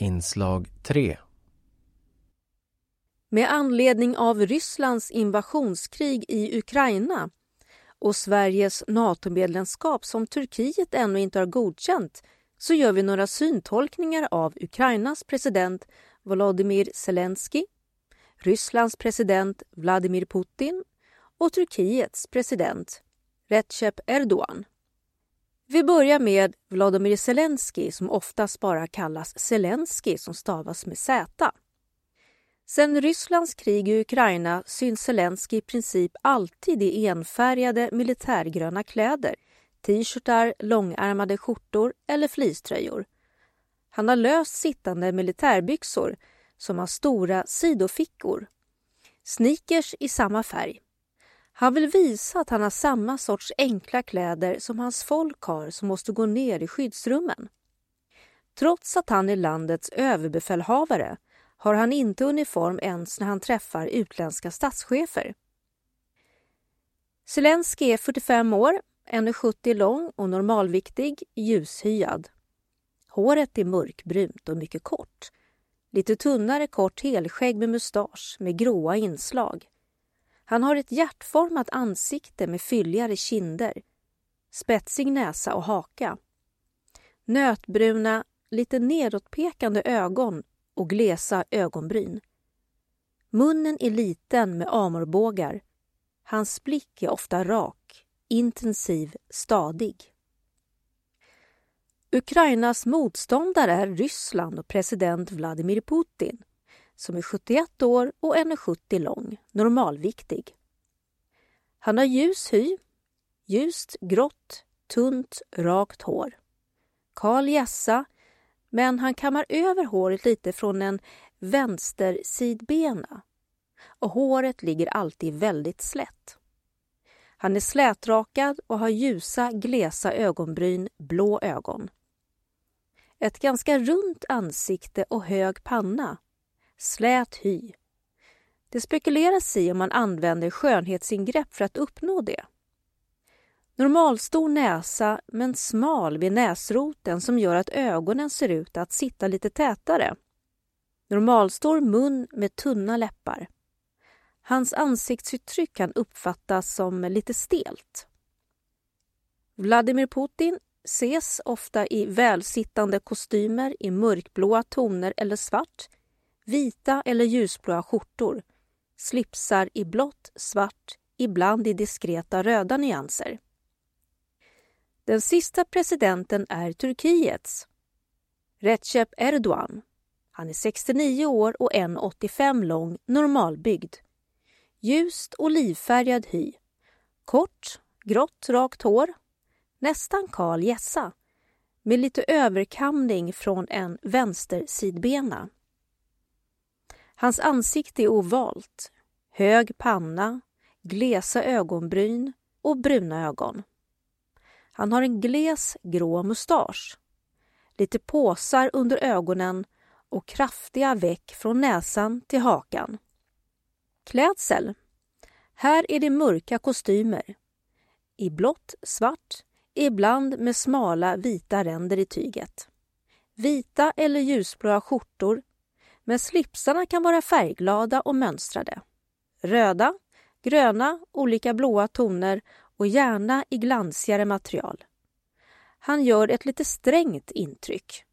Inslag 3 Med anledning av Rysslands invasionskrig i Ukraina och Sveriges NATO-medlemskap som Turkiet ännu inte har godkänt så gör vi några syntolkningar av Ukrainas president Volodymyr Zelensky, Rysslands president Vladimir Putin och Turkiets president Recep Erdogan. Vi börjar med Vladimir Zelensky som oftast bara kallas Zelensky som stavas med Z. Sedan Rysslands krig i Ukraina syns Zelensky i princip alltid i enfärgade militärgröna kläder, t-shirtar, långärmade skjortor eller fleecetröjor. Han har löst sittande militärbyxor som har stora sidofickor. Sneakers i samma färg. Han vill visa att han har samma sorts enkla kläder som hans folk har som måste gå ner i skyddsrummen. Trots att han är landets överbefälhavare har han inte uniform ens när han träffar utländska statschefer. Zelensky är 45 år, 1,70 lång och normalviktig, ljushyad. Håret är mörkbrunt och mycket kort. Lite tunnare kort helskägg med mustasch med gråa inslag. Han har ett hjärtformat ansikte med fylligare kinder, spetsig näsa och haka. Nötbruna, lite nedåtpekande ögon och glesa ögonbryn. Munnen är liten med amorbågar. Hans blick är ofta rak, intensiv, stadig. Ukrainas motståndare är Ryssland och president Vladimir Putin som är 71 år och 1,70 lång, normalviktig. Han har ljus hy, ljust grått, tunt, rakt hår. Kal hjässa, men han kammar över håret lite från en vänstersidbena och håret ligger alltid väldigt slätt. Han är slätrakad och har ljusa, glesa ögonbryn, blå ögon. Ett ganska runt ansikte och hög panna slät hy. Det spekuleras i om man använder skönhetsingrepp för att uppnå det. Normalstor näsa men smal vid näsroten som gör att ögonen ser ut att sitta lite tätare. Normalstor mun med tunna läppar. Hans ansiktsuttryck kan uppfattas som lite stelt. Vladimir Putin ses ofta i välsittande kostymer i mörkblåa toner eller svart vita eller ljusblåa skjortor, slipsar i blått, svart, ibland i diskreta röda nyanser. Den sista presidenten är Turkiets. Recep Erdogan. Han är 69 år och 1,85 lång, normalbyggd. Ljust olivfärgad hy. Kort, grått, rakt hår. Nästan kal gässa med lite överkamning från en vänstersidbena. Hans ansikte är ovalt, hög panna, glesa ögonbryn och bruna ögon. Han har en gles grå mustasch, lite påsar under ögonen och kraftiga veck från näsan till hakan. Klädsel. Här är det mörka kostymer. I blått, svart, ibland med smala vita ränder i tyget. Vita eller ljusblåa skjortor men slipsarna kan vara färgglada och mönstrade. Röda, gröna, olika blåa toner och gärna i glansigare material. Han gör ett lite strängt intryck.